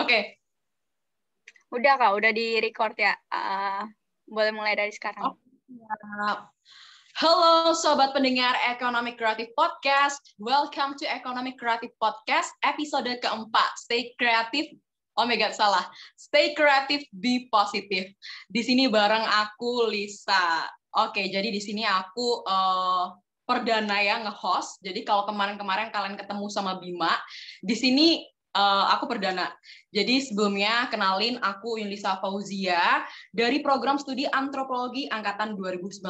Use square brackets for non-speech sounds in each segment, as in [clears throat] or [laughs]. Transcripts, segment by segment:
Oke. Udah kak, udah di record ya. Uh, boleh mulai dari sekarang. Oh, Halo sobat pendengar Economic Creative Podcast. Welcome to Economic Creative Podcast episode keempat. Stay creative. Oh my god, salah. Stay creative, be positive. Di sini bareng aku Lisa. Oke, jadi di sini aku uh, perdana ya nge-host. Jadi kalau kemarin-kemarin kalian ketemu sama Bima, di sini uh, aku perdana. Jadi sebelumnya kenalin aku Yulisa Fauzia dari program studi antropologi angkatan 2019.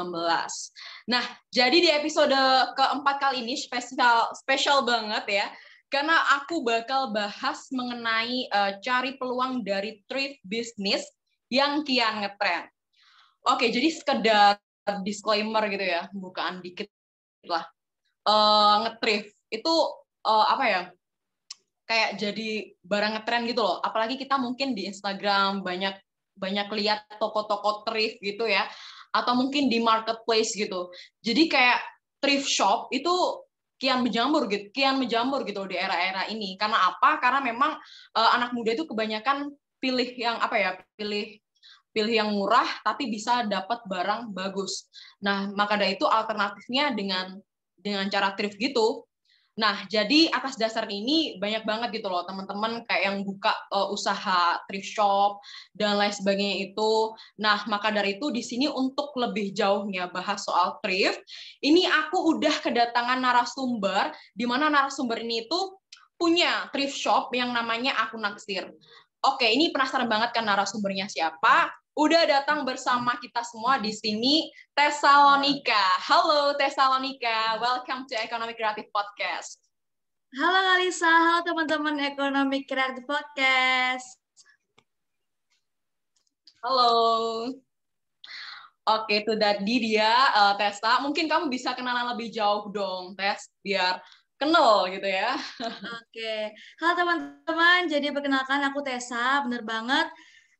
Nah, jadi di episode keempat kali ini spesial spesial banget ya. Karena aku bakal bahas mengenai uh, cari peluang dari thrift business yang kian ngetrend. Oke, jadi sekedar disclaimer gitu ya, bukaan dikit lah. Uh, ngetrif itu uh, apa ya? Kayak jadi barang ngetren gitu loh. Apalagi kita mungkin di Instagram banyak banyak lihat toko-toko thrift gitu ya, atau mungkin di marketplace gitu. Jadi kayak thrift shop itu kian menjamur gitu, kian menjamur gitu di era-era ini. Karena apa? Karena memang uh, anak muda itu kebanyakan pilih yang apa ya? Pilih pilih yang murah tapi bisa dapat barang bagus. Nah, maka dari itu alternatifnya dengan dengan cara thrift gitu Nah, jadi atas dasar ini banyak banget gitu loh teman-teman kayak yang buka uh, usaha thrift shop dan lain sebagainya itu. Nah, maka dari itu di sini untuk lebih jauhnya bahas soal thrift, ini aku udah kedatangan narasumber di mana narasumber ini itu punya thrift shop yang namanya Aku Naksir. Oke, ini penasaran banget kan narasumbernya siapa? Udah datang bersama kita semua di sini Tesalonika. Halo Tesalonika, welcome to Economic Creative Podcast. Halo Kalisa, halo teman-teman Economic Creative Podcast. Halo. Oke, itu tadi dia uh, Tessa. Mungkin kamu bisa kenalan lebih jauh dong, Tes, biar kenal gitu ya. [laughs] Oke. Halo teman-teman, jadi perkenalkan aku Tessa, bener banget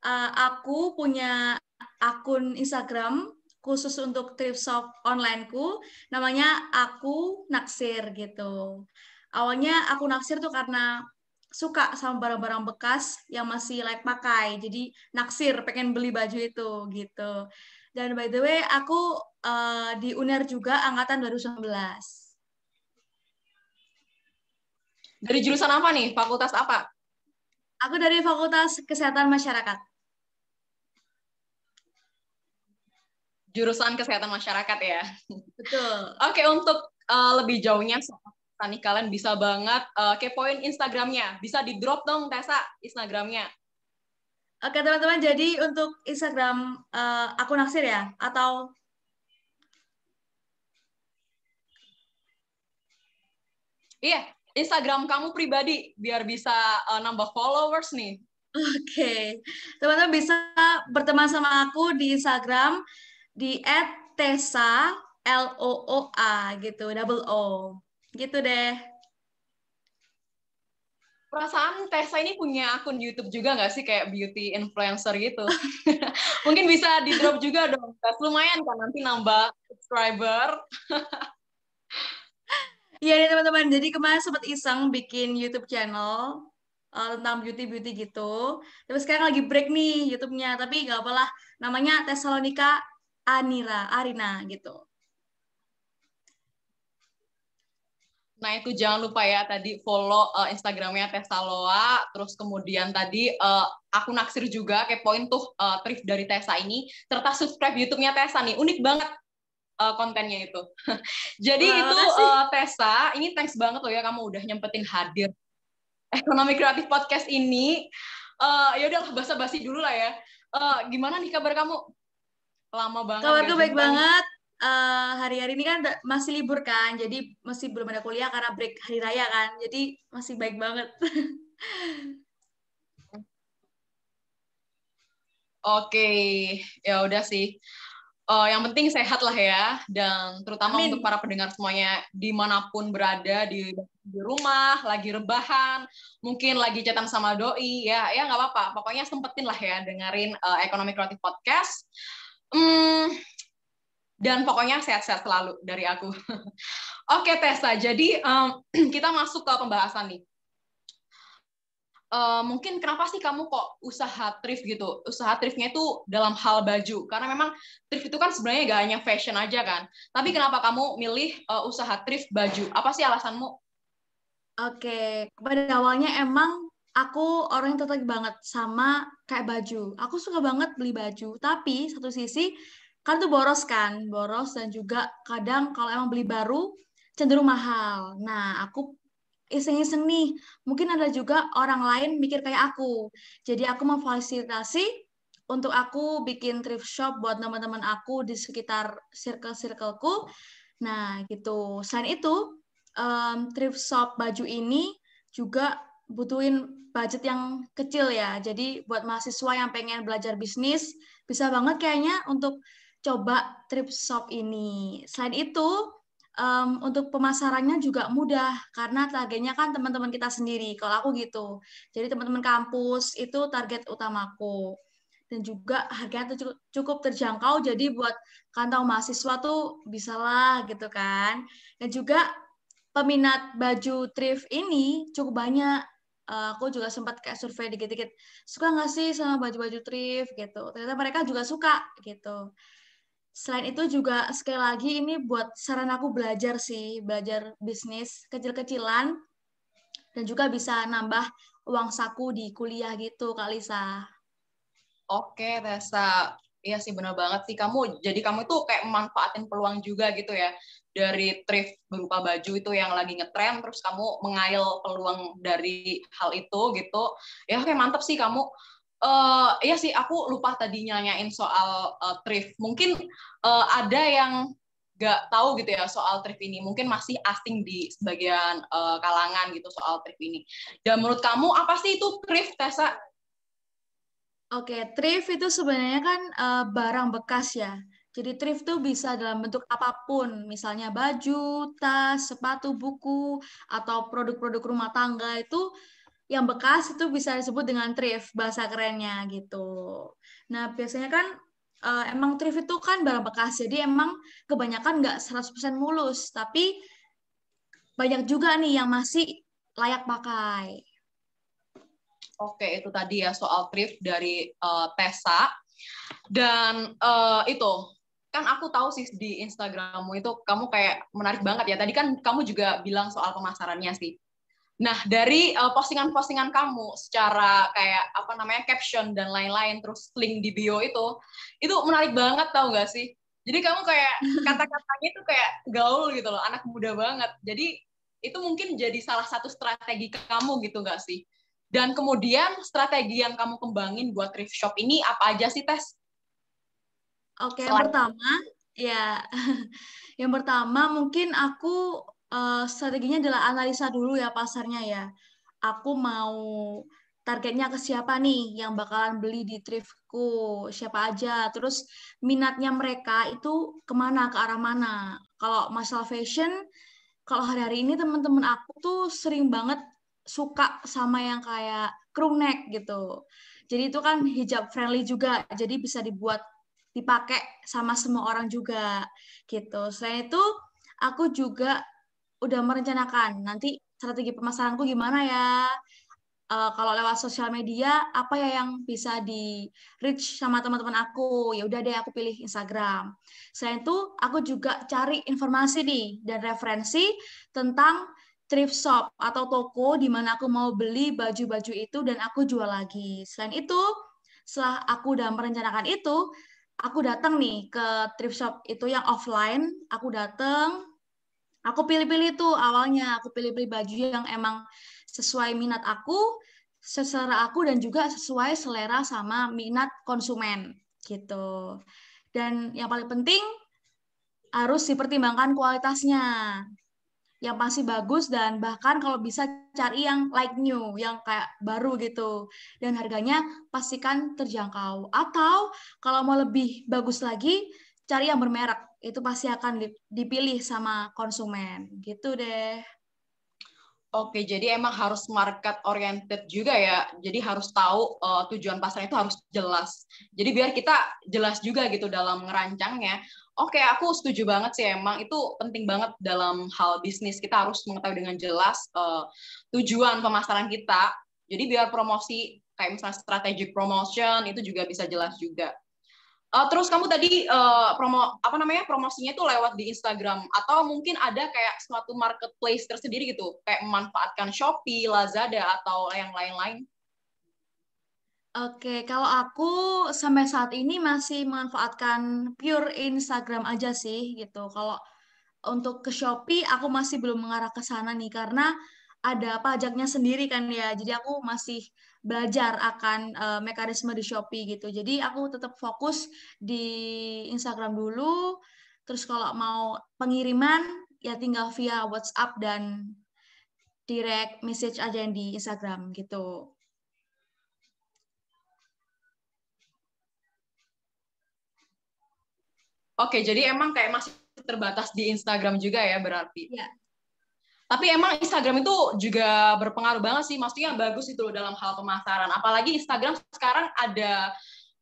uh, aku punya akun Instagram khusus untuk thrift shop onlineku. Namanya aku naksir gitu. Awalnya aku naksir tuh karena suka sama barang-barang bekas yang masih layak pakai. Jadi naksir pengen beli baju itu gitu. Dan by the way aku uh, di UNER juga angkatan 2019 dari jurusan apa nih? Fakultas apa? Aku dari fakultas kesehatan masyarakat jurusan kesehatan masyarakat ya. Betul. Oke, untuk uh, lebih jauhnya nih kalian bisa banget uh, kepoin Instagramnya. Bisa di drop dong Tessa Instagramnya. Oke teman-teman, jadi untuk Instagram uh, akun Naksir ya? Atau Iya, Instagram kamu pribadi biar bisa uh, nambah followers nih. Oke, okay. teman-teman bisa berteman sama aku di Instagram di @tesa L O O A gitu, double O. Gitu deh. Perasaan Tessa ini punya akun YouTube juga nggak sih kayak beauty influencer gitu? [laughs] Mungkin bisa di drop juga dong. Tes lumayan kan nanti nambah subscriber. [laughs] Iya nih teman-teman. Jadi kemarin sempat iseng bikin YouTube channel uh, tentang beauty beauty gitu. Tapi sekarang lagi break nih YouTube-nya. Tapi nggak apalah. Namanya Tesalonika Anira, Arina gitu. Nah itu jangan lupa ya tadi follow uh, Instagramnya Tesaloa, terus kemudian tadi uh, aku naksir juga kepoin tuh uh, thrift dari Tessa ini, serta subscribe YouTube-nya Tessa nih, unik banget uh, kontennya itu. [laughs] Jadi Wah, itu uh, Tessa, ini thanks banget loh ya kamu udah nyempetin hadir ekonomi kreatif podcast ini. Uh, ya udahlah basa-basi dulu lah ya. Uh, gimana nih kabar kamu? Lama banget. Kabarku baik banget. Uh, hari-hari ini kan masih libur kan, jadi masih belum ada kuliah karena break hari raya kan, jadi masih baik banget. [laughs] Oke, ya udah sih. Uh, yang penting sehat lah ya, dan terutama Amin. untuk para pendengar semuanya di mana pun berada di di rumah, lagi rebahan, mungkin lagi catatan sama doi, ya ya nggak apa-apa. Pokoknya sempetin lah ya dengerin uh, Ekonomi Kreatif Podcast. Hmm, dan pokoknya sehat-sehat selalu dari aku. [laughs] Oke Tessa, jadi um, [clears throat] kita masuk ke pembahasan nih. uh, mungkin kenapa sih kamu kok usaha thrift gitu? Usaha thriftnya itu dalam hal baju, karena memang thrift itu kan sebenarnya gak hanya fashion aja kan. Tapi kenapa kamu milih uh, usaha thrift baju? Apa sih alasanmu? Oke, pada awalnya emang aku orang yang tertarik banget sama kayak baju. Aku suka banget beli baju, tapi satu sisi kan tuh boros kan, boros dan juga kadang kalau emang beli baru cenderung mahal. Nah, aku iseng-iseng nih, mungkin ada juga orang lain mikir kayak aku. Jadi aku memfasilitasi untuk aku bikin thrift shop buat teman-teman aku di sekitar circle-circleku. Nah, gitu. Selain itu, um, thrift shop baju ini juga butuhin budget yang kecil ya. Jadi buat mahasiswa yang pengen belajar bisnis, bisa banget kayaknya untuk coba thrift shop ini. Selain itu, um, untuk pemasarannya juga mudah karena targetnya kan teman-teman kita sendiri. Kalau aku gitu. Jadi teman-teman kampus itu target utamaku. Dan juga harganya cukup, cukup terjangkau jadi buat kantong mahasiswa tuh bisalah gitu kan. Dan juga peminat baju thrift ini cukup banyak. Uh, aku juga sempat kayak survei dikit-dikit suka nggak sih sama baju-baju thrift gitu ternyata mereka juga suka gitu Selain itu juga sekali lagi ini buat saran aku belajar sih, belajar bisnis kecil-kecilan dan juga bisa nambah uang saku di kuliah gitu, Kak Lisa. Oke, Tessa. Iya sih benar banget sih kamu. Jadi kamu itu kayak memanfaatin peluang juga gitu ya dari thrift berupa baju itu yang lagi ngetren terus kamu mengail peluang dari hal itu gitu. Ya kayak mantep sih kamu uh, iya sih aku lupa tadi nyanyain soal uh, thrift. Mungkin uh, ada yang nggak tahu gitu ya soal thrift ini. Mungkin masih asing di sebagian uh, kalangan gitu soal thrift ini. Dan menurut kamu apa sih itu thrift, Tessa? Oke, thrift itu sebenarnya kan uh, barang bekas ya. Jadi thrift itu bisa dalam bentuk apa pun, misalnya baju, tas, sepatu, buku, atau produk-produk rumah tangga itu yang bekas itu bisa disebut dengan thrift bahasa kerennya gitu. Nah, biasanya kan uh, emang thrift itu kan barang bekas. Jadi emang kebanyakan nggak 100% mulus, tapi banyak juga nih yang masih layak pakai. Oke, itu tadi ya soal thrift dari uh, Tessa. Dan uh, itu kan aku tahu sih di Instagrammu itu kamu kayak menarik banget ya. Tadi kan kamu juga bilang soal pemasarannya sih. Nah, dari uh, postingan-postingan kamu secara kayak apa namanya caption dan lain-lain terus link di bio itu itu menarik banget tau gak sih? Jadi kamu kayak [laughs] kata-katanya itu kayak gaul gitu loh, anak muda banget. Jadi itu mungkin jadi salah satu strategi kamu gitu gak sih? Dan kemudian strategi yang kamu kembangin buat thrift shop ini apa aja sih, Tes? Oke, yang pertama ya [laughs] yang pertama mungkin aku uh, strateginya adalah analisa dulu ya pasarnya ya. Aku mau targetnya ke siapa nih yang bakalan beli di thriftku, siapa aja. Terus minatnya mereka itu ke mana, ke arah mana. Kalau masalah fashion, kalau hari-hari ini teman-teman aku tuh sering banget suka sama yang kayak crew neck gitu. Jadi itu kan hijab friendly juga, jadi bisa dibuat dipakai sama semua orang juga gitu. Selain itu, aku juga udah merencanakan nanti strategi pemasaranku gimana ya. Uh, kalau lewat sosial media apa ya yang bisa di reach sama teman-teman aku ya udah deh aku pilih Instagram selain itu aku juga cari informasi nih dan referensi tentang thrift shop atau toko di mana aku mau beli baju-baju itu dan aku jual lagi. Selain itu setelah aku udah merencanakan itu aku datang nih ke thrift shop itu yang offline. Aku datang Aku pilih-pilih tuh awalnya, aku pilih-pilih baju yang emang sesuai minat aku, selera aku dan juga sesuai selera sama minat konsumen gitu. Dan yang paling penting harus dipertimbangkan kualitasnya yang masih bagus dan bahkan kalau bisa cari yang like new, yang kayak baru gitu. Dan harganya pastikan terjangkau. Atau kalau mau lebih bagus lagi, cari yang bermerek itu pasti akan dipilih sama konsumen gitu deh. Oke, jadi emang harus market oriented juga ya. Jadi harus tahu uh, tujuan pasar itu harus jelas. Jadi biar kita jelas juga gitu dalam ngerancangnya. Oke, aku setuju banget sih emang itu penting banget dalam hal bisnis. Kita harus mengetahui dengan jelas uh, tujuan pemasaran kita Jadi biar promosi kayak misalnya strategic promotion itu juga bisa jelas juga. Uh, terus kamu tadi uh, promo apa namanya promosinya itu lewat di Instagram atau mungkin ada kayak suatu marketplace tersendiri gitu kayak memanfaatkan Shopee, Lazada atau yang lain-lain? Oke, kalau aku sampai saat ini masih memanfaatkan pure Instagram aja sih gitu. Kalau untuk ke Shopee aku masih belum mengarah ke sana nih karena ada pajaknya sendiri kan ya. Jadi aku masih belajar akan uh, mekanisme di Shopee gitu. Jadi aku tetap fokus di Instagram dulu. Terus kalau mau pengiriman ya tinggal via WhatsApp dan direct message aja yang di Instagram gitu. Oke, jadi emang kayak masih terbatas di Instagram juga ya berarti. Iya, tapi emang Instagram itu juga berpengaruh banget sih, maksudnya bagus itu loh dalam hal pemasaran. Apalagi Instagram sekarang ada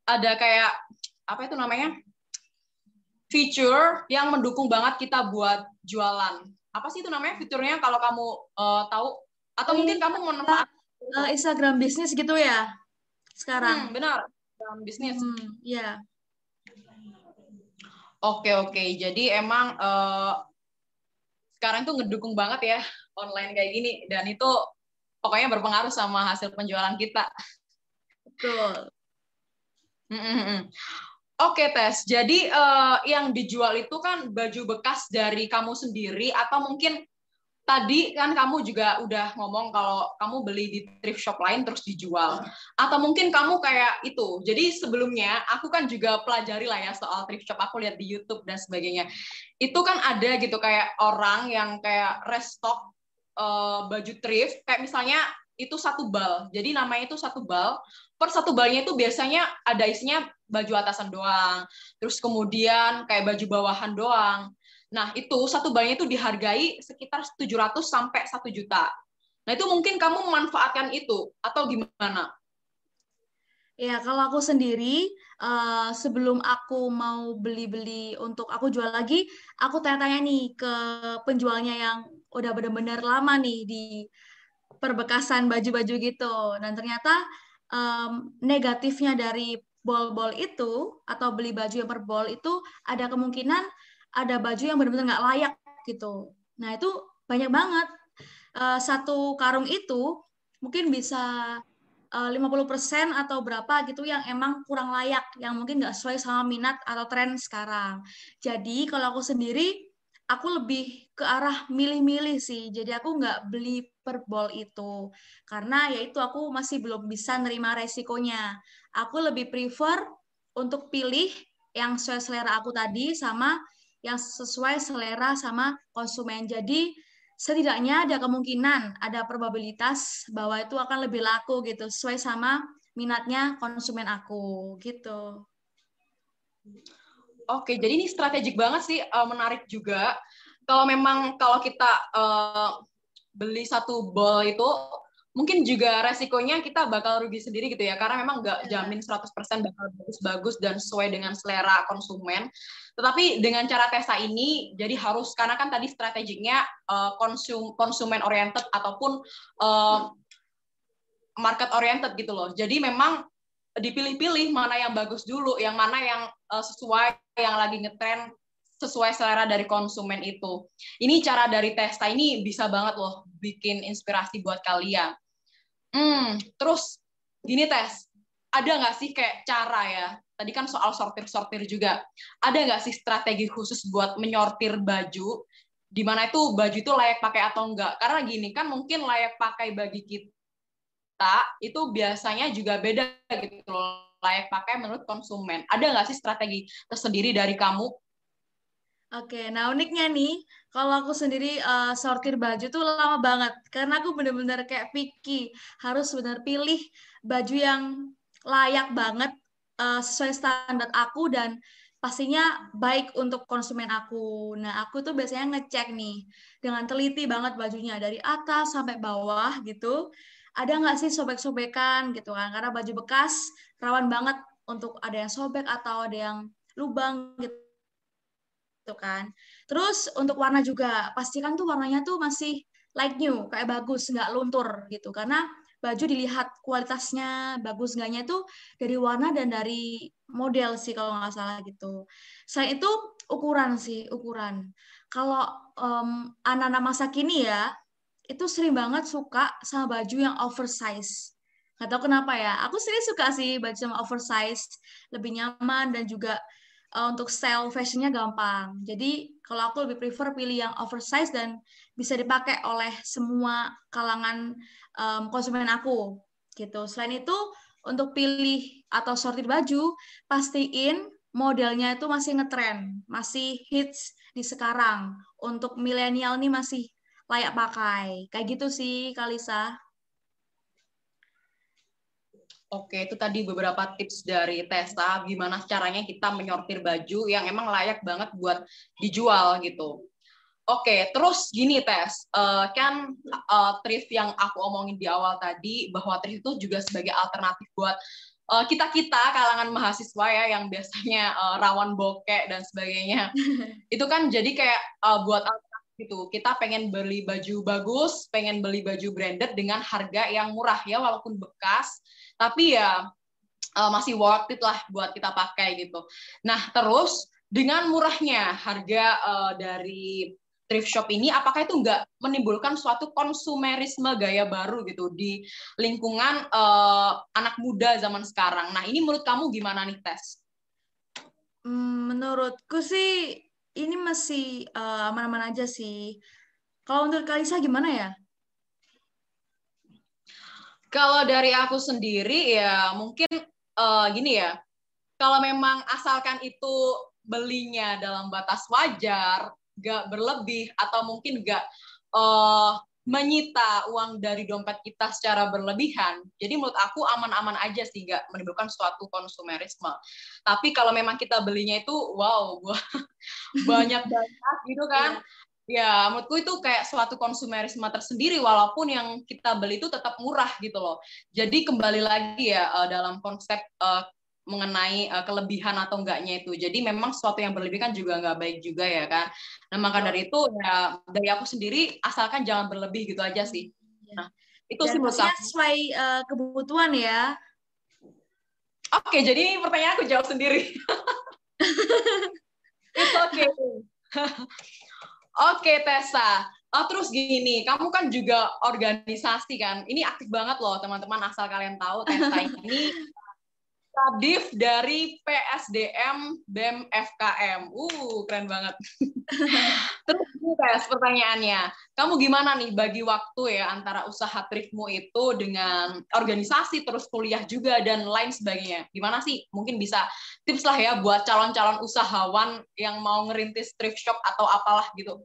ada kayak apa itu namanya feature yang mendukung banget kita buat jualan. Apa sih itu namanya fiturnya kalau kamu uh, tahu? Atau oh, mungkin kamu manfaat uh, Instagram bisnis gitu ya sekarang? Hmm, benar, Instagram bisnis. Hmm, ya. Yeah. Oke oke, jadi emang uh, sekarang tuh ngedukung banget ya online kayak gini dan itu pokoknya berpengaruh sama hasil penjualan kita. Betul. Oke tes, jadi uh, yang dijual itu kan baju bekas dari kamu sendiri atau mungkin tadi kan kamu juga udah ngomong kalau kamu beli di thrift shop lain terus dijual. Atau mungkin kamu kayak itu. Jadi sebelumnya aku kan juga pelajari lah ya soal thrift shop. Aku lihat di YouTube dan sebagainya. Itu kan ada gitu kayak orang yang kayak restock uh, baju thrift. Kayak misalnya itu satu bal. Jadi namanya itu satu bal. Per satu balnya itu biasanya ada isinya baju atasan doang. Terus kemudian kayak baju bawahan doang Nah, itu satu balnya itu dihargai sekitar 700 sampai 1 juta. Nah, itu mungkin kamu memanfaatkan itu atau gimana? Ya, kalau aku sendiri, uh, sebelum aku mau beli-beli untuk aku jual lagi, aku tanya-tanya nih ke penjualnya yang udah benar-benar lama nih di perbekasan baju-baju gitu. Dan ternyata um, negatifnya dari bol-bol itu atau beli baju yang per bol itu ada kemungkinan ada baju yang benar-benar nggak layak gitu. Nah itu banyak banget. Uh, satu karung itu mungkin bisa uh, 50% atau berapa gitu yang emang kurang layak, yang mungkin nggak sesuai sama minat atau tren sekarang. Jadi kalau aku sendiri, aku lebih ke arah milih-milih sih. Jadi aku nggak beli per bol itu. Karena ya itu aku masih belum bisa nerima resikonya. Aku lebih prefer untuk pilih yang sesuai selera aku tadi sama yang sesuai selera sama konsumen. Jadi setidaknya ada kemungkinan, ada probabilitas bahwa itu akan lebih laku gitu, sesuai sama minatnya konsumen aku gitu. Oke, jadi ini strategik banget sih, uh, menarik juga. Kalau memang kalau kita uh, beli satu ball itu mungkin juga resikonya kita bakal rugi sendiri gitu ya karena memang nggak iya. jamin 100% bakal bagus-bagus dan sesuai dengan selera konsumen tetapi dengan cara Tesa ini jadi harus karena kan tadi strateginya uh, konsum konsumen oriented ataupun uh, market oriented gitu loh jadi memang dipilih-pilih mana yang bagus dulu yang mana yang uh, sesuai yang lagi ngetren sesuai selera dari konsumen itu. Ini cara dari Testa ini bisa banget loh bikin inspirasi buat kalian. Hmm, terus gini tes, ada nggak sih kayak cara ya? Tadi kan soal sortir-sortir juga. Ada nggak sih strategi khusus buat menyortir baju? Di mana itu baju itu layak pakai atau enggak? Karena gini kan mungkin layak pakai bagi kita itu biasanya juga beda gitu loh. Layak pakai menurut konsumen. Ada nggak sih strategi tersendiri dari kamu Oke, nah uniknya nih, kalau aku sendiri uh, sortir baju tuh lama banget, karena aku bener-bener kayak picky, harus bener pilih baju yang layak banget uh, sesuai standar aku dan pastinya baik untuk konsumen aku. Nah, aku tuh biasanya ngecek nih dengan teliti banget bajunya dari atas sampai bawah gitu. Ada nggak sih sobek-sobekan gitu kan? Karena baju bekas rawan banget untuk ada yang sobek atau ada yang lubang gitu gitu kan. Terus untuk warna juga pastikan tuh warnanya tuh masih light new, kayak bagus, nggak luntur gitu. Karena baju dilihat kualitasnya bagus enggaknya itu dari warna dan dari model sih kalau nggak salah gitu. Selain itu ukuran sih ukuran. Kalau um, anak-anak masa kini ya itu sering banget suka sama baju yang oversize. Gak tau kenapa ya. Aku sering suka sih baju sama oversize, lebih nyaman dan juga uh, untuk style fashionnya gampang. Jadi kalau aku lebih prefer pilih yang oversize dan bisa dipakai oleh semua kalangan um, konsumen aku gitu. Selain itu untuk pilih atau sortir baju, pastiin modelnya itu masih ngetren, masih hits di sekarang. Untuk milenial nih masih layak pakai. Kayak gitu sih, Kalisa. Oke, itu tadi beberapa tips dari Tessa, gimana caranya kita menyortir baju yang emang layak banget buat dijual gitu. Oke, terus gini Tes, uh, kan uh, thrift yang aku omongin di awal tadi bahwa thrift itu juga sebagai alternatif buat uh, kita kita kalangan mahasiswa ya yang biasanya uh, rawan bokek dan sebagainya. [laughs] itu kan jadi kayak uh, buat alternatif gitu. Kita pengen beli baju bagus, pengen beli baju branded dengan harga yang murah ya walaupun bekas, tapi ya uh, masih worth it lah buat kita pakai gitu. Nah terus dengan murahnya harga uh, dari thrift shop ini apakah itu nggak menimbulkan suatu konsumerisme gaya baru gitu di lingkungan uh, anak muda zaman sekarang. Nah ini menurut kamu gimana nih tes? Hmm, menurutku sih ini masih uh, aman-aman aja sih. Kalau menurut Kalisa gimana ya? Kalau dari aku sendiri ya mungkin uh, gini ya. Kalau memang asalkan itu belinya dalam batas wajar, gak berlebih atau mungkin gak uh, menyita uang dari dompet kita secara berlebihan. Jadi menurut aku aman-aman aja sih, gak menimbulkan suatu konsumerisme. Tapi kalau memang kita belinya itu, wow, banyak-banyak [laughs] [laughs] gitu kan. Ya, menurutku itu kayak suatu konsumerisme tersendiri, walaupun yang kita beli itu tetap murah gitu loh. Jadi kembali lagi ya eh, dalam konsep uh, mengenai uh, kelebihan atau enggaknya itu. Jadi memang sesuatu yang berlebihan juga nggak baik juga ya kan. Nah maka dari itu ya dari aku sendiri asalkan jangan berlebih gitu aja sih. Iya. Nah itu Dan sih menurut aku. sesuai uh, kebutuhan ya. Oke, jadi ini pertanyaan aku jawab sendiri. [laughs] It's okay. Oke, okay, Tessa. Oh, terus gini, kamu kan juga organisasi kan. Ini aktif banget loh, teman-teman. Asal kalian tahu, Tessa ini [laughs] Kadif dari PSDM BEM FKM. Uh, keren banget. [laughs] Terus tes pertanyaannya, kamu gimana nih bagi waktu ya antara usaha thriftmu itu dengan organisasi terus kuliah juga dan lain sebagainya? Gimana sih? Mungkin bisa tips lah ya buat calon-calon usahawan yang mau ngerintis thrift shop atau apalah gitu.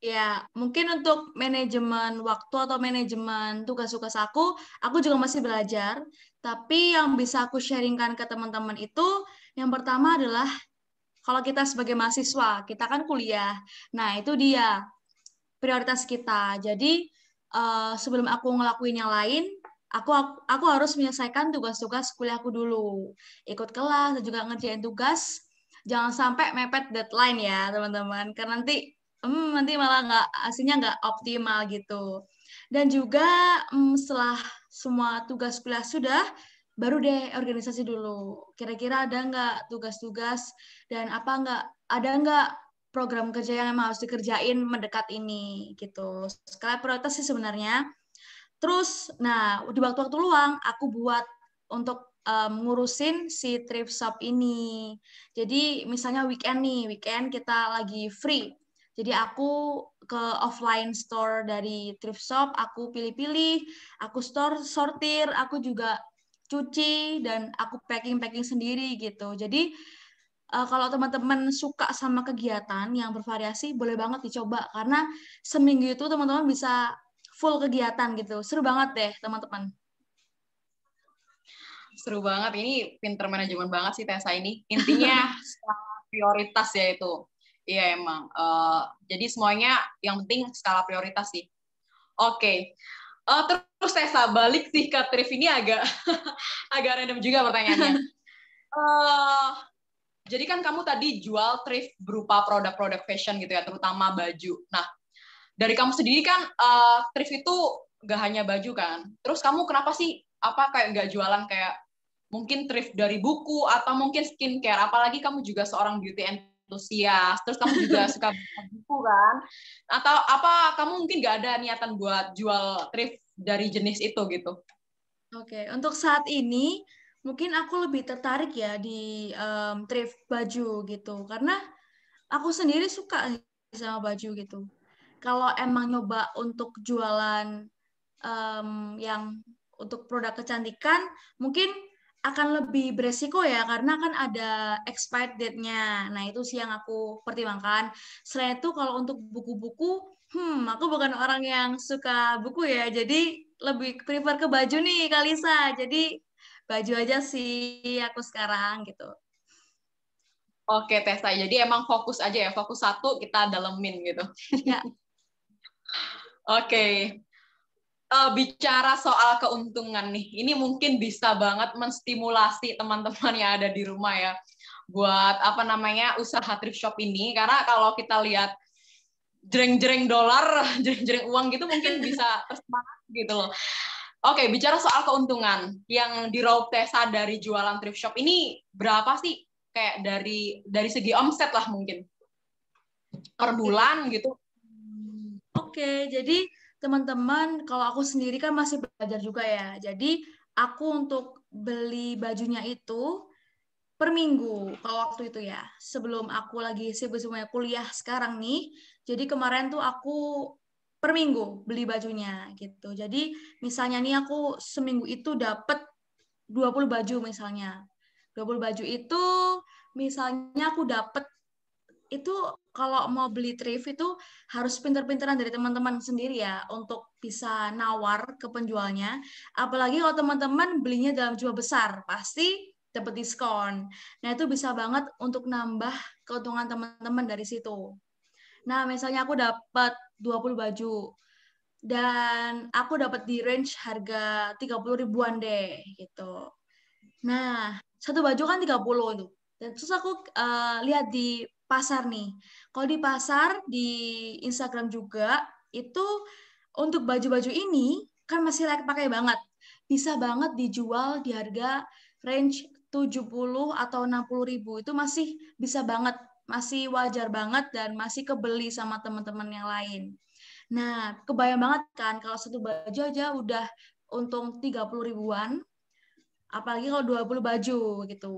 Ya, mungkin untuk manajemen waktu atau manajemen tugas-tugas aku, aku juga masih belajar. Tapi yang bisa aku sharingkan ke teman-teman itu, yang pertama adalah kalau kita sebagai mahasiswa, kita kan kuliah. Nah, itu dia prioritas kita. Jadi, uh, sebelum aku ngelakuin yang lain, aku aku harus menyelesaikan tugas-tugas kuliahku dulu. Ikut kelas dan juga ngerjain tugas. Jangan sampai mepet deadline ya, teman-teman. Karena nanti hmm, nanti malah nggak hasilnya nggak optimal gitu. Dan juga hmm, setelah semua tugas kuliah sudah, baru deh organisasi dulu. Kira-kira ada nggak tugas-tugas dan apa nggak ada nggak program kerja yang emang harus dikerjain mendekat ini gitu. Skala prioritas sih sebenarnya. Terus, nah di waktu-waktu luang aku buat untuk um, ngurusin si trip shop ini. Jadi misalnya weekend nih, weekend kita lagi free jadi aku ke offline store dari thrift shop, aku pilih-pilih, aku store, sortir, aku juga cuci dan aku packing-packing sendiri gitu. Jadi uh, kalau teman-teman suka sama kegiatan yang bervariasi, boleh banget dicoba karena seminggu itu teman-teman bisa full kegiatan gitu. Seru banget deh teman-teman. Seru banget. Ini pinter manajemen banget sih Tessa ini. Intinya [laughs] prioritas ya itu Iya emang. Uh, jadi semuanya yang penting skala prioritas sih. Oke. Okay. Uh, eh, terus saya balik sih ke thrift ini agak [laughs] agak random juga pertanyaannya. Uh, [laughs] jadi kan kamu tadi jual thrift berupa produk-produk fashion gitu ya, terutama baju. Nah, dari kamu sendiri kan uh, thrift itu gak hanya baju kan. Terus kamu kenapa sih apa kayak nggak jualan kayak mungkin thrift dari buku atau mungkin skincare apalagi kamu juga seorang beauty antusias. Terus kamu juga [laughs] suka buku kan? Atau apa kamu mungkin nggak ada niatan buat jual thrift dari jenis itu gitu? Oke untuk saat ini mungkin aku lebih tertarik ya di um, thrift baju gitu. Karena aku sendiri suka sama baju gitu. Kalau emang nyoba untuk jualan um, yang untuk produk kecantikan mungkin akan lebih beresiko ya karena kan ada expired date-nya. Nah, itu sih yang aku pertimbangkan. Selain itu kalau untuk buku-buku, hmm, aku bukan orang yang suka buku ya. Jadi lebih prefer ke baju nih, Kalisa. Jadi baju aja sih aku sekarang gitu. Oke, Tessa. Jadi emang fokus aja ya. Fokus satu kita dalemin gitu. Ya. [laughs] Oke uh, bicara soal keuntungan nih, ini mungkin bisa banget menstimulasi teman-teman yang ada di rumah ya, buat apa namanya usaha thrift shop ini. Karena kalau kita lihat jreng-jreng dolar, [laughs] jreng-jreng uang gitu mungkin bisa [laughs] tersemangat gitu loh. Oke, bicara soal keuntungan yang diraup Tessa dari jualan thrift shop ini berapa sih? Kayak dari dari segi omset lah mungkin per bulan gitu. Oke, jadi teman-teman, kalau aku sendiri kan masih belajar juga ya. Jadi aku untuk beli bajunya itu per minggu kalau waktu itu ya. Sebelum aku lagi sibuk semuanya kuliah sekarang nih. Jadi kemarin tuh aku per minggu beli bajunya gitu. Jadi misalnya nih aku seminggu itu dapat 20 baju misalnya. 20 baju itu misalnya aku dapat itu kalau mau beli thrift itu harus pinter-pinteran dari teman-teman sendiri ya untuk bisa nawar ke penjualnya. Apalagi kalau teman-teman belinya dalam jumlah besar, pasti dapat diskon. Nah, itu bisa banget untuk nambah keuntungan teman-teman dari situ. Nah, misalnya aku dapat 20 baju dan aku dapat di range harga 30 ribuan deh gitu. Nah, satu baju kan 30 itu. Dan terus aku uh, lihat di pasar nih. Kalau di pasar, di Instagram juga, itu untuk baju-baju ini kan masih layak pakai banget. Bisa banget dijual di harga range 70 atau 60 ribu. Itu masih bisa banget, masih wajar banget dan masih kebeli sama teman-teman yang lain. Nah, kebayang banget kan kalau satu baju aja udah untung 30 ribuan, apalagi kalau 20 baju gitu.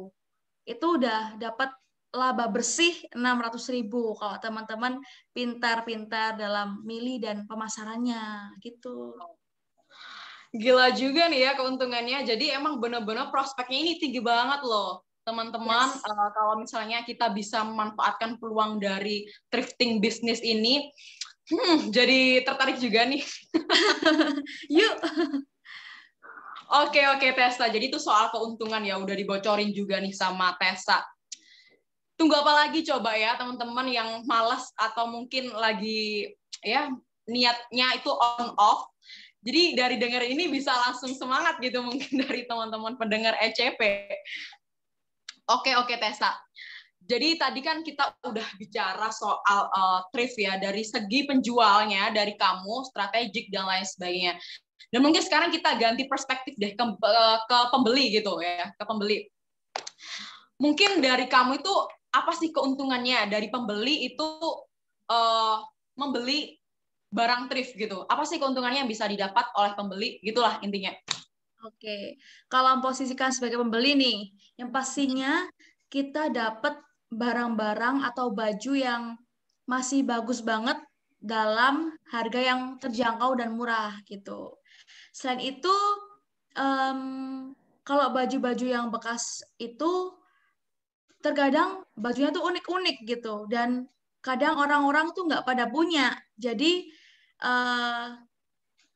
Itu udah dapat laba bersih 600 ribu kalau teman-teman pintar-pintar dalam milih dan pemasarannya gitu. Gila juga nih ya keuntungannya. Jadi emang bener-bener prospeknya ini tinggi banget loh teman-teman. Yes. Uh, kalau misalnya kita bisa memanfaatkan peluang dari thrifting bisnis ini, hmm, jadi tertarik juga nih. [laughs] Yuk. Oke oke Tessa. Jadi itu soal keuntungan ya udah dibocorin juga nih sama Tessa tunggu apa lagi coba ya teman-teman yang malas atau mungkin lagi ya niatnya itu on off. Jadi dari dengar ini bisa langsung semangat gitu mungkin [laughs] dari teman-teman pendengar ECP. Oke oke Tessa. Jadi tadi kan kita udah bicara soal uh, thrift ya dari segi penjualnya dari kamu strategik dan lain sebagainya. Dan mungkin sekarang kita ganti perspektif deh ke, uh, ke pembeli gitu ya, ke pembeli. Mungkin dari kamu itu apa sih keuntungannya dari pembeli itu uh, membeli barang thrift gitu? Apa sih keuntungannya yang bisa didapat oleh pembeli? Gitulah intinya. Oke, kalau posisikan sebagai pembeli nih, yang pastinya kita dapat barang-barang atau baju yang masih bagus banget dalam harga yang terjangkau dan murah gitu. Selain itu, um, kalau baju-baju yang bekas itu terkadang bajunya tuh unik-unik gitu. Dan kadang orang-orang tuh nggak pada punya. Jadi eh,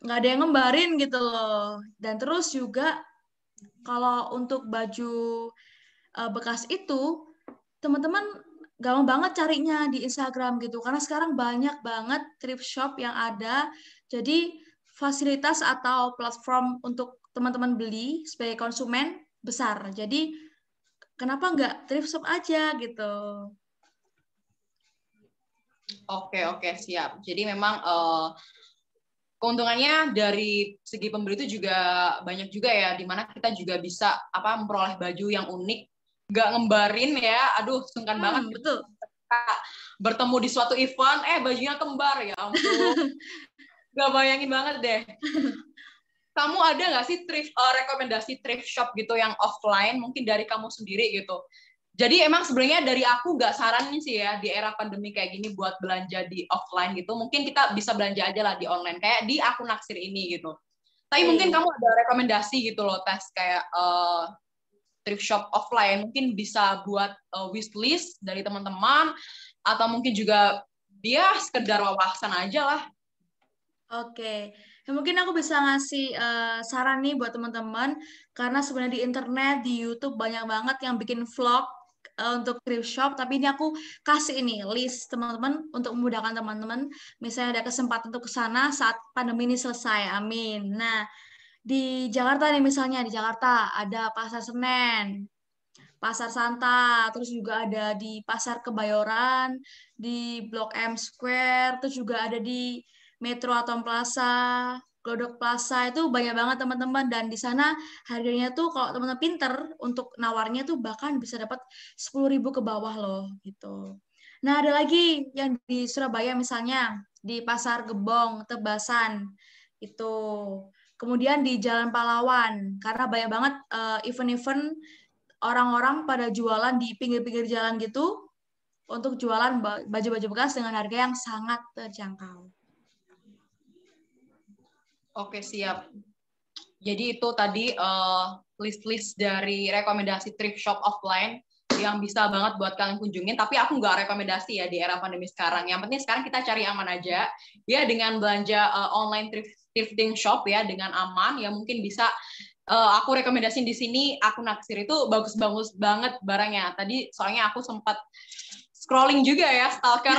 nggak uh, ada yang ngembarin gitu loh. Dan terus juga kalau untuk baju uh, bekas itu teman-teman gampang banget carinya di Instagram gitu. Karena sekarang banyak banget thrift shop yang ada. Jadi fasilitas atau platform untuk teman-teman beli sebagai konsumen besar. Jadi kenapa nggak thrift shop aja gitu oke oke siap jadi memang uh, keuntungannya dari segi pembeli itu juga banyak juga ya, di mana kita juga bisa apa memperoleh baju yang unik, nggak ngembarin ya, aduh sungkan hmm, banget. Betul. Bertemu di suatu event, eh bajunya kembar ya ampun. [laughs] Gak bayangin banget deh. Kamu ada nggak sih thrift, uh, rekomendasi thrift shop gitu yang offline, mungkin dari kamu sendiri gitu? Jadi emang sebenarnya dari aku nggak saranin sih ya di era pandemi kayak gini buat belanja di offline gitu. Mungkin kita bisa belanja aja lah di online kayak di akun naksir ini gitu. Tapi hmm. mungkin kamu ada rekomendasi gitu loh tes kayak uh, thrift shop offline mungkin bisa buat uh, wishlist dari teman-teman atau mungkin juga dia sekedar wawasan aja lah. Oke, okay. Mungkin aku bisa ngasih uh, saran nih buat teman-teman karena sebenarnya di internet di YouTube banyak banget yang bikin vlog uh, untuk thrift shop, tapi ini aku kasih ini list teman-teman untuk memudahkan teman-teman. Misalnya ada kesempatan untuk ke sana saat pandemi ini selesai. Amin. Nah, di Jakarta nih misalnya di Jakarta ada Pasar Senen, Pasar Santa, terus juga ada di Pasar Kebayoran, di Blok M Square, terus juga ada di Metro Atom Plaza, Glodok Plaza itu banyak banget teman-teman dan di sana harganya tuh kalau teman-teman pinter untuk nawarnya tuh bahkan bisa dapat 10.000 ke bawah loh gitu. Nah, ada lagi yang di Surabaya misalnya di Pasar Gebong, Tebasan itu. Kemudian di Jalan Pahlawan karena banyak banget uh, event-event orang-orang pada jualan di pinggir-pinggir jalan gitu untuk jualan baju-baju bekas dengan harga yang sangat terjangkau. Oke, siap. Jadi itu tadi uh, list-list dari rekomendasi thrift shop offline yang bisa banget buat kalian kunjungin. Tapi aku nggak rekomendasi ya di era pandemi sekarang. Yang penting sekarang kita cari aman aja. Ya dengan belanja uh, online thrift, thrifting shop ya dengan aman. Ya mungkin bisa uh, aku rekomendasiin di sini. Aku naksir itu bagus-bagus banget barangnya. Tadi soalnya aku sempat scrolling juga ya stalker.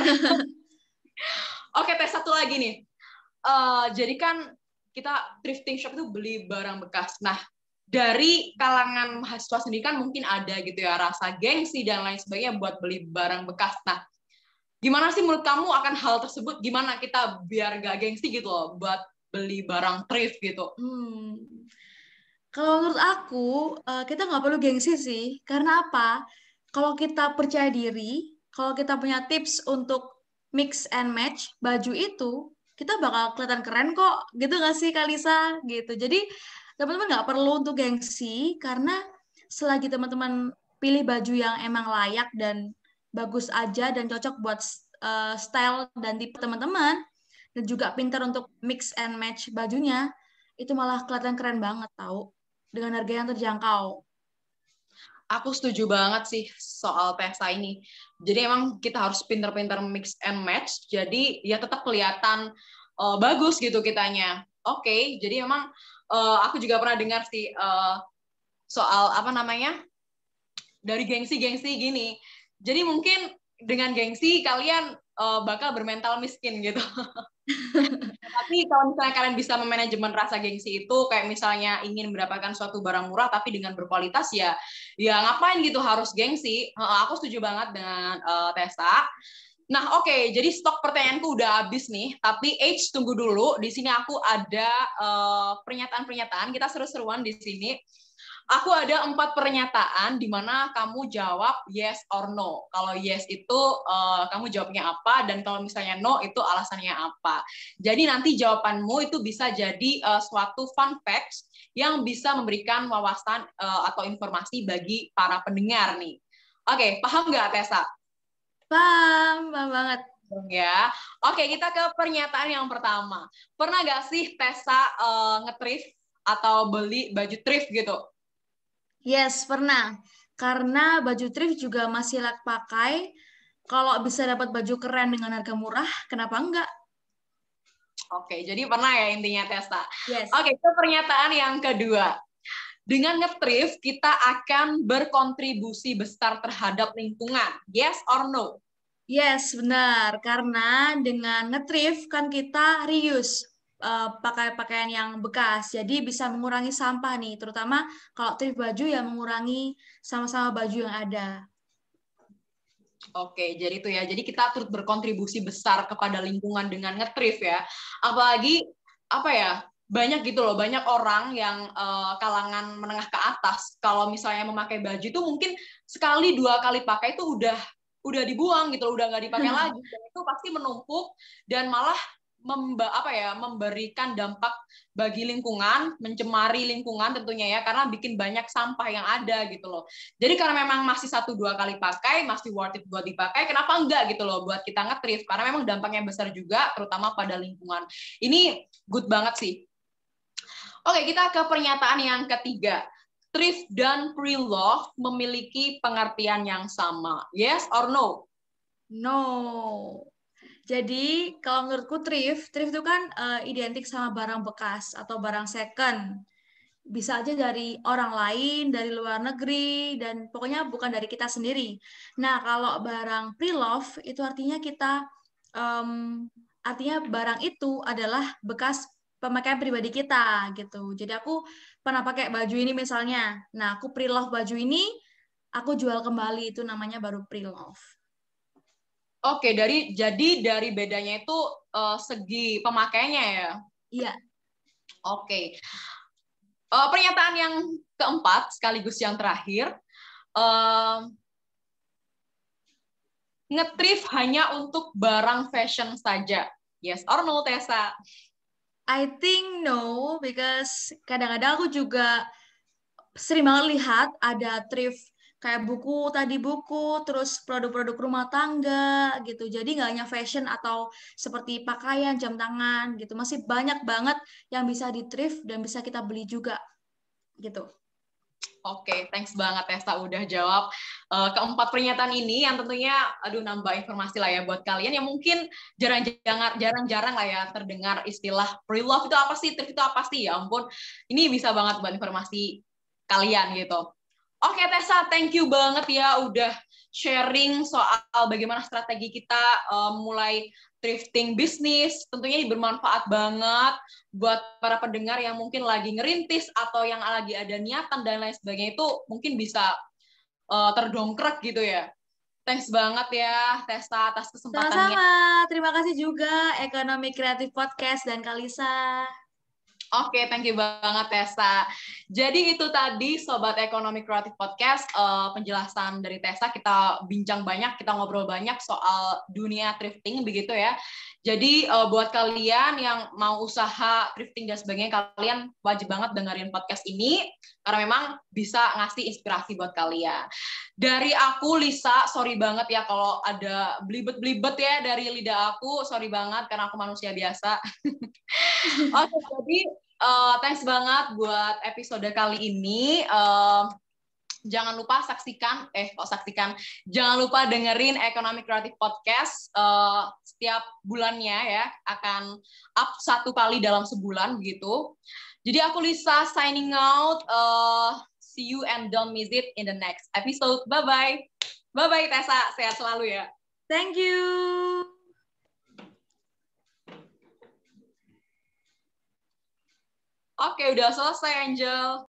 [laughs] Oke, tes satu lagi nih. Uh, jadi kan kita thrifting shop itu beli barang bekas. Nah, dari kalangan mahasiswa sendiri kan mungkin ada gitu ya rasa gengsi dan lain sebagainya buat beli barang bekas. Nah, gimana sih menurut kamu akan hal tersebut? Gimana kita biar gak gengsi gitu loh buat beli barang thrift gitu? Hmm. Kalau menurut aku, eh, kita nggak perlu gengsi sih. Karena apa? Kalau kita percaya diri, kalau kita punya tips untuk mix and match baju itu, kita bakal kelihatan keren kok gitu gak sih Kalisa gitu. Jadi teman-teman nggak perlu untuk gengsi karena selagi teman-teman pilih baju yang emang layak dan bagus aja dan cocok buat uh, style dan tipe teman-teman dan juga pintar untuk mix and match bajunya itu malah kelihatan keren banget tau dengan harga yang terjangkau aku setuju banget sih soal Tessa ini. Jadi emang kita harus pinter-pinter mix and match. Jadi ya tetap kelihatan uh, bagus gitu kitanya. Oke, okay, jadi emang uh, aku juga pernah dengar sih uh, soal apa namanya dari gengsi-gengsi gini. Jadi mungkin dengan gengsi kalian uh, bakal bermental miskin gitu. [laughs] tapi kalau misalnya kalian bisa memanajemen rasa gengsi itu kayak misalnya ingin mendapatkan suatu barang murah tapi dengan berkualitas ya ya ngapain gitu harus gengsi uh, aku setuju banget dengan uh, Tessa Nah, oke, okay, jadi stok pertanyaanku udah habis nih, tapi H tunggu dulu. Di sini aku ada pernyataan-pernyataan, uh, kita seru-seruan di sini. Aku ada empat pernyataan di mana kamu jawab yes or no. Kalau yes itu uh, kamu jawabnya apa, dan kalau misalnya no itu alasannya apa. Jadi nanti jawabanmu itu bisa jadi uh, suatu fun facts yang bisa memberikan wawasan uh, atau informasi bagi para pendengar nih. Oke, okay, paham nggak Tessa? Paham, paham banget. Ya, oke kita ke pernyataan yang pertama. Pernah gak sih Tessa uh, ngetrif atau beli baju thrift gitu? Yes, pernah. Karena baju thrift juga masih layak pakai. Kalau bisa dapat baju keren dengan harga murah, kenapa enggak? Oke, jadi pernah ya intinya Tessa. Yes. Oke, itu pernyataan yang kedua. Dengan nge kita akan berkontribusi besar terhadap lingkungan. Yes or no? Yes, benar. Karena dengan nge kan kita reuse uh, pakai pakaian yang bekas. Jadi bisa mengurangi sampah nih, terutama kalau thrift baju ya mengurangi sama-sama baju yang ada. Oke, jadi itu ya. Jadi kita turut berkontribusi besar kepada lingkungan dengan nge ya. Apalagi apa ya banyak gitu loh banyak orang yang uh, kalangan menengah ke atas kalau misalnya memakai baju itu mungkin sekali dua kali pakai itu udah udah dibuang gitu loh udah nggak dipakai hmm. lagi dan itu pasti menumpuk dan malah memba, apa ya memberikan dampak bagi lingkungan, mencemari lingkungan tentunya ya karena bikin banyak sampah yang ada gitu loh. Jadi karena memang masih satu dua kali pakai, masih worth it buat dipakai, kenapa enggak gitu loh buat kita ngetrif karena memang dampaknya besar juga terutama pada lingkungan. Ini good banget sih. Oke, kita ke pernyataan yang ketiga. Thrift dan pre-love memiliki pengertian yang sama. Yes or no? No. Jadi kalau menurutku thrift, thrift itu kan uh, identik sama barang bekas atau barang second. Bisa aja dari orang lain, dari luar negeri, dan pokoknya bukan dari kita sendiri. Nah, kalau barang pre-love itu artinya kita, um, artinya barang itu adalah bekas pemakaian pribadi kita gitu. Jadi aku pernah pakai baju ini misalnya. Nah, aku pre-love baju ini, aku jual kembali itu namanya baru pre-love. Oke, dari jadi dari bedanya itu uh, segi pemakainya ya. Iya. Oke. Uh, pernyataan yang keempat sekaligus yang terakhir, uh, ngetrif hanya untuk barang fashion saja. Yes or no, Tessa? I think no, because kadang-kadang aku juga sering banget lihat ada thrift kayak buku tadi buku terus produk-produk rumah tangga gitu jadi nggak hanya fashion atau seperti pakaian jam tangan gitu masih banyak banget yang bisa di thrift dan bisa kita beli juga gitu Oke, okay, thanks banget Tessa udah jawab uh, keempat pernyataan ini yang tentunya aduh nambah informasi lah ya buat kalian yang mungkin jarang-jarang jarang-jarang lah ya terdengar istilah pre-love itu apa sih, thrift itu apa sih? Ya ampun, ini bisa banget buat informasi kalian gitu. Oke Tessa, thank you banget ya udah sharing soal bagaimana strategi kita um, mulai thrifting bisnis. Tentunya bermanfaat banget buat para pendengar yang mungkin lagi ngerintis atau yang lagi ada niatan dan lain sebagainya itu mungkin bisa uh, terdongkrak gitu ya. Thanks banget ya Tessa atas kesempatannya. Sama-sama. Terima kasih juga Ekonomi Kreatif Podcast dan Kalisa. Oke, okay, thank you banget Tessa. Jadi itu tadi Sobat Ekonomi Kreatif Podcast, uh, penjelasan dari Tessa, kita bincang banyak, kita ngobrol banyak soal dunia thrifting begitu ya. Jadi uh, buat kalian yang mau usaha thrifting dan sebagainya, kalian wajib banget dengerin podcast ini, karena memang bisa ngasih inspirasi buat kalian. Dari aku, Lisa, sorry banget ya kalau ada belibet-belibet ya dari lidah aku, sorry banget karena aku manusia biasa. [laughs] Oke, okay, jadi uh, thanks banget buat episode kali ini. Uh, jangan lupa saksikan, eh kok saksikan, jangan lupa dengerin Economic Creative Podcast uh, setiap bulannya ya, akan up satu kali dalam sebulan begitu. Jadi aku Lisa signing out. Uh, see you and don't miss it in the next episode. Bye bye. Bye bye Tessa, sehat selalu ya. Thank you. Oke, udah selesai Angel.